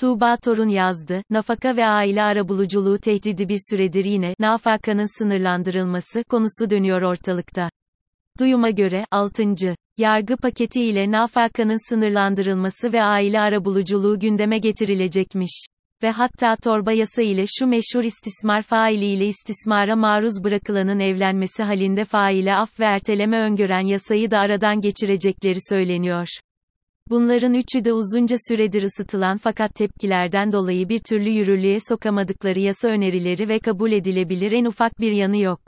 Tuğba Torun yazdı, nafaka ve aile arabuluculuğu tehdidi bir süredir yine, nafakanın sınırlandırılması konusu dönüyor ortalıkta. Duyuma göre, 6. Yargı paketi ile nafakanın sınırlandırılması ve aile arabuluculuğu gündeme getirilecekmiş. Ve hatta torba yasa ile şu meşhur istismar faili ile istismara maruz bırakılanın evlenmesi halinde faile af ve erteleme öngören yasayı da aradan geçirecekleri söyleniyor. Bunların üçü de uzunca süredir ısıtılan fakat tepkilerden dolayı bir türlü yürürlüğe sokamadıkları yasa önerileri ve kabul edilebilir en ufak bir yanı yok.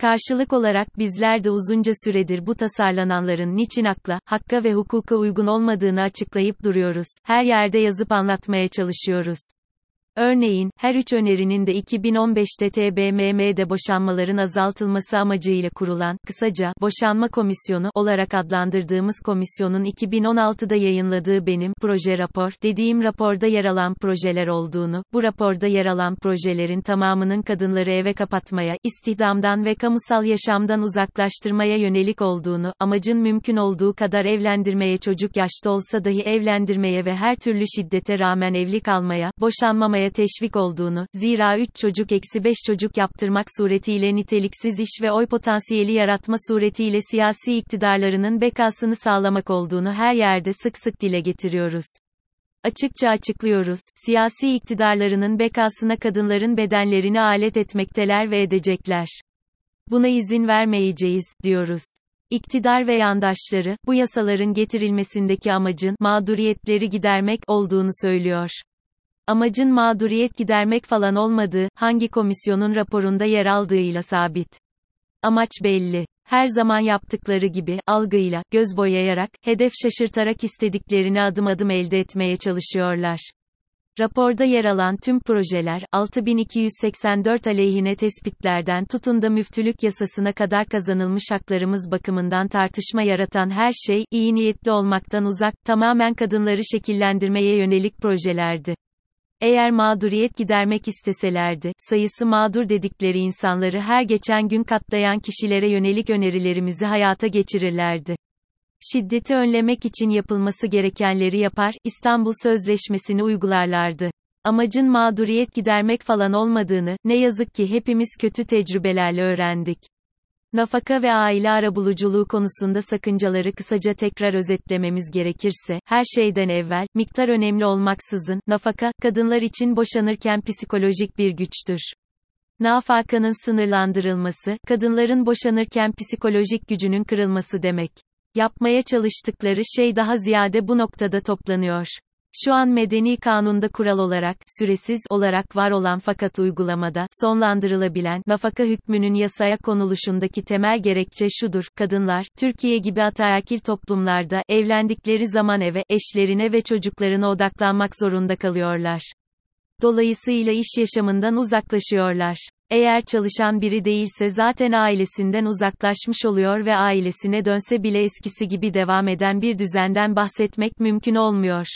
Karşılık olarak bizler de uzunca süredir bu tasarlananların niçin akla, hakka ve hukuka uygun olmadığını açıklayıp duruyoruz. Her yerde yazıp anlatmaya çalışıyoruz. Örneğin, her üç önerinin de 2015'te TBMM'de boşanmaların azaltılması amacıyla kurulan, kısaca, Boşanma Komisyonu olarak adlandırdığımız komisyonun 2016'da yayınladığı benim, proje rapor, dediğim raporda yer alan projeler olduğunu, bu raporda yer alan projelerin tamamının kadınları eve kapatmaya, istihdamdan ve kamusal yaşamdan uzaklaştırmaya yönelik olduğunu, amacın mümkün olduğu kadar evlendirmeye çocuk yaşta olsa dahi evlendirmeye ve her türlü şiddete rağmen evli kalmaya, boşanmamaya teşvik olduğunu, zira 3 çocuk eksi 5 çocuk yaptırmak suretiyle niteliksiz iş ve oy potansiyeli yaratma suretiyle siyasi iktidarlarının bekasını sağlamak olduğunu her yerde sık sık dile getiriyoruz. Açıkça açıklıyoruz, siyasi iktidarlarının bekasına kadınların bedenlerini alet etmekteler ve edecekler. Buna izin vermeyeceğiz, diyoruz. İktidar ve yandaşları, bu yasaların getirilmesindeki amacın, mağduriyetleri gidermek, olduğunu söylüyor. Amacın mağduriyet gidermek falan olmadığı, hangi komisyonun raporunda yer aldığıyla sabit. Amaç belli. Her zaman yaptıkları gibi, algıyla, göz boyayarak, hedef şaşırtarak istediklerini adım adım elde etmeye çalışıyorlar. Raporda yer alan tüm projeler, 6284 aleyhine tespitlerden tutun da müftülük yasasına kadar kazanılmış haklarımız bakımından tartışma yaratan her şey, iyi niyetli olmaktan uzak, tamamen kadınları şekillendirmeye yönelik projelerdi. Eğer mağduriyet gidermek isteselerdi, sayısı mağdur dedikleri insanları her geçen gün katlayan kişilere yönelik önerilerimizi hayata geçirirlerdi. Şiddeti önlemek için yapılması gerekenleri yapar, İstanbul Sözleşmesi'ni uygularlardı. Amacın mağduriyet gidermek falan olmadığını, ne yazık ki hepimiz kötü tecrübelerle öğrendik. Nafaka ve aile arabuluculuğu konusunda sakıncaları kısaca tekrar özetlememiz gerekirse, her şeyden evvel, miktar önemli olmaksızın, nafaka, kadınlar için boşanırken psikolojik bir güçtür. Nafakanın sınırlandırılması, kadınların boşanırken psikolojik gücünün kırılması demek. Yapmaya çalıştıkları şey daha ziyade bu noktada toplanıyor. Şu an medeni kanunda kural olarak, süresiz olarak var olan fakat uygulamada, sonlandırılabilen, nafaka hükmünün yasaya konuluşundaki temel gerekçe şudur, kadınlar, Türkiye gibi ataerkil toplumlarda, evlendikleri zaman eve, eşlerine ve çocuklarına odaklanmak zorunda kalıyorlar. Dolayısıyla iş yaşamından uzaklaşıyorlar. Eğer çalışan biri değilse zaten ailesinden uzaklaşmış oluyor ve ailesine dönse bile eskisi gibi devam eden bir düzenden bahsetmek mümkün olmuyor.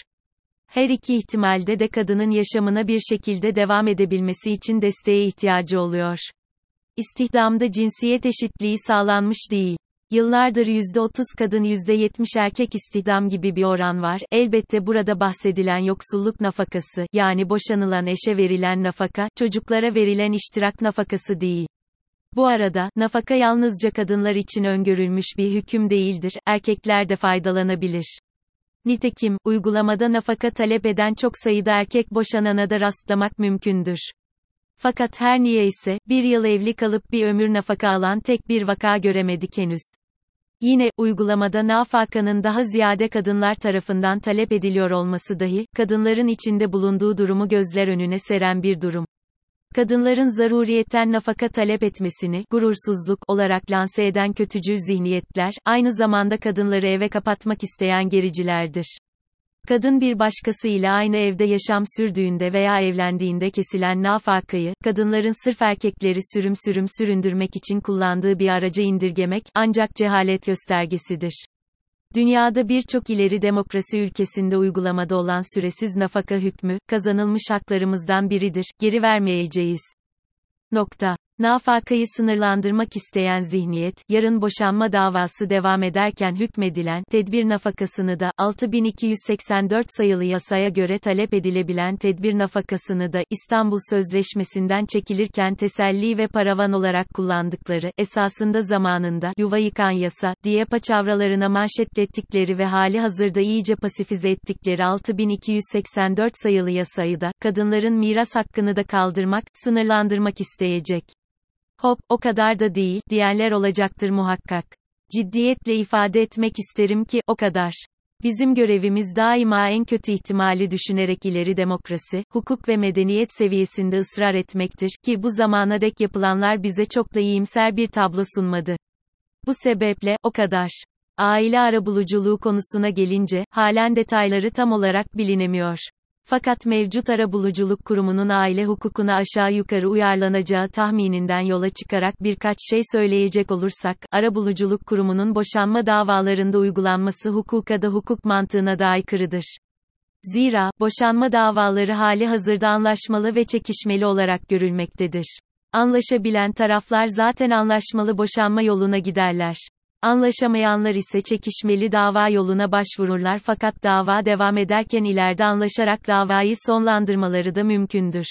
Her iki ihtimalde de kadının yaşamına bir şekilde devam edebilmesi için desteğe ihtiyacı oluyor. İstihdamda cinsiyet eşitliği sağlanmış değil. Yıllardır %30 kadın %70 erkek istihdam gibi bir oran var. Elbette burada bahsedilen yoksulluk nafakası, yani boşanılan eşe verilen nafaka, çocuklara verilen iştirak nafakası değil. Bu arada, nafaka yalnızca kadınlar için öngörülmüş bir hüküm değildir, erkekler de faydalanabilir. Nitekim, uygulamada nafaka talep eden çok sayıda erkek boşanana da rastlamak mümkündür. Fakat her niye ise, bir yıl evli kalıp bir ömür nafaka alan tek bir vaka göremedik henüz. Yine, uygulamada nafakanın daha ziyade kadınlar tarafından talep ediliyor olması dahi, kadınların içinde bulunduğu durumu gözler önüne seren bir durum kadınların zaruriyetten nafaka talep etmesini, gurursuzluk olarak lanse eden kötücül zihniyetler, aynı zamanda kadınları eve kapatmak isteyen gericilerdir. Kadın bir başkasıyla aynı evde yaşam sürdüğünde veya evlendiğinde kesilen nafakayı, kadınların sırf erkekleri sürüm sürüm süründürmek için kullandığı bir araca indirgemek, ancak cehalet göstergesidir. Dünyada birçok ileri demokrasi ülkesinde uygulamada olan süresiz nafaka hükmü, kazanılmış haklarımızdan biridir, geri vermeyeceğiz. Nokta. Nafakayı sınırlandırmak isteyen zihniyet, yarın boşanma davası devam ederken hükmedilen, tedbir nafakasını da, 6284 sayılı yasaya göre talep edilebilen tedbir nafakasını da, İstanbul Sözleşmesi'nden çekilirken teselli ve paravan olarak kullandıkları, esasında zamanında, yuva yıkan yasa, diye paçavralarına manşetlettikleri ve hali hazırda iyice pasifize ettikleri 6284 sayılı yasayı da, kadınların miras hakkını da kaldırmak, sınırlandırmak isteyecek. Hop, o kadar da değil, diyenler olacaktır muhakkak. Ciddiyetle ifade etmek isterim ki, o kadar. Bizim görevimiz daima en kötü ihtimali düşünerek ileri demokrasi, hukuk ve medeniyet seviyesinde ısrar etmektir, ki bu zamana dek yapılanlar bize çok da iyimser bir tablo sunmadı. Bu sebeple, o kadar. Aile arabuluculuğu konusuna gelince, halen detayları tam olarak bilinemiyor. Fakat mevcut arabuluculuk kurumunun aile hukukuna aşağı yukarı uyarlanacağı tahmininden yola çıkarak birkaç şey söyleyecek olursak, arabuluculuk kurumunun boşanma davalarında uygulanması hukuka da hukuk mantığına da aykırıdır. Zira, boşanma davaları hali hazırda anlaşmalı ve çekişmeli olarak görülmektedir. Anlaşabilen taraflar zaten anlaşmalı boşanma yoluna giderler. Anlaşamayanlar ise çekişmeli dava yoluna başvururlar fakat dava devam ederken ileride anlaşarak davayı sonlandırmaları da mümkündür.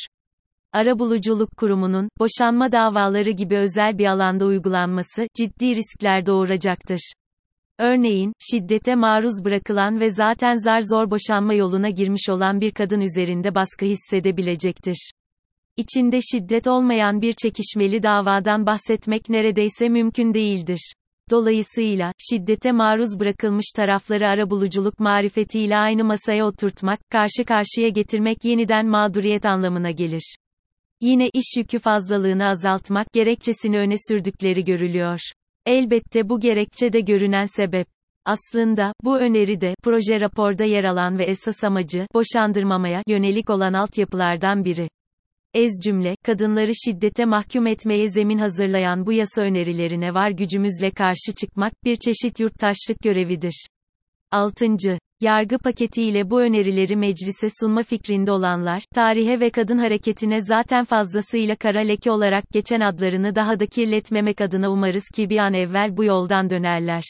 Arabuluculuk kurumunun, boşanma davaları gibi özel bir alanda uygulanması, ciddi riskler doğuracaktır. Örneğin, şiddete maruz bırakılan ve zaten zar zor boşanma yoluna girmiş olan bir kadın üzerinde baskı hissedebilecektir. İçinde şiddet olmayan bir çekişmeli davadan bahsetmek neredeyse mümkün değildir. Dolayısıyla, şiddete maruz bırakılmış tarafları arabuluculuk marifetiyle aynı masaya oturtmak, karşı karşıya getirmek yeniden mağduriyet anlamına gelir. Yine iş yükü fazlalığını azaltmak gerekçesini öne sürdükleri görülüyor. Elbette bu gerekçe de görünen sebep. Aslında, bu öneri de, proje raporda yer alan ve esas amacı, boşandırmamaya, yönelik olan altyapılardan biri. Ez cümle, kadınları şiddete mahkum etmeye zemin hazırlayan bu yasa önerilerine var gücümüzle karşı çıkmak, bir çeşit yurttaşlık görevidir. 6. Yargı paketiyle bu önerileri meclise sunma fikrinde olanlar, tarihe ve kadın hareketine zaten fazlasıyla kara leke olarak geçen adlarını daha da kirletmemek adına umarız ki bir an evvel bu yoldan dönerler.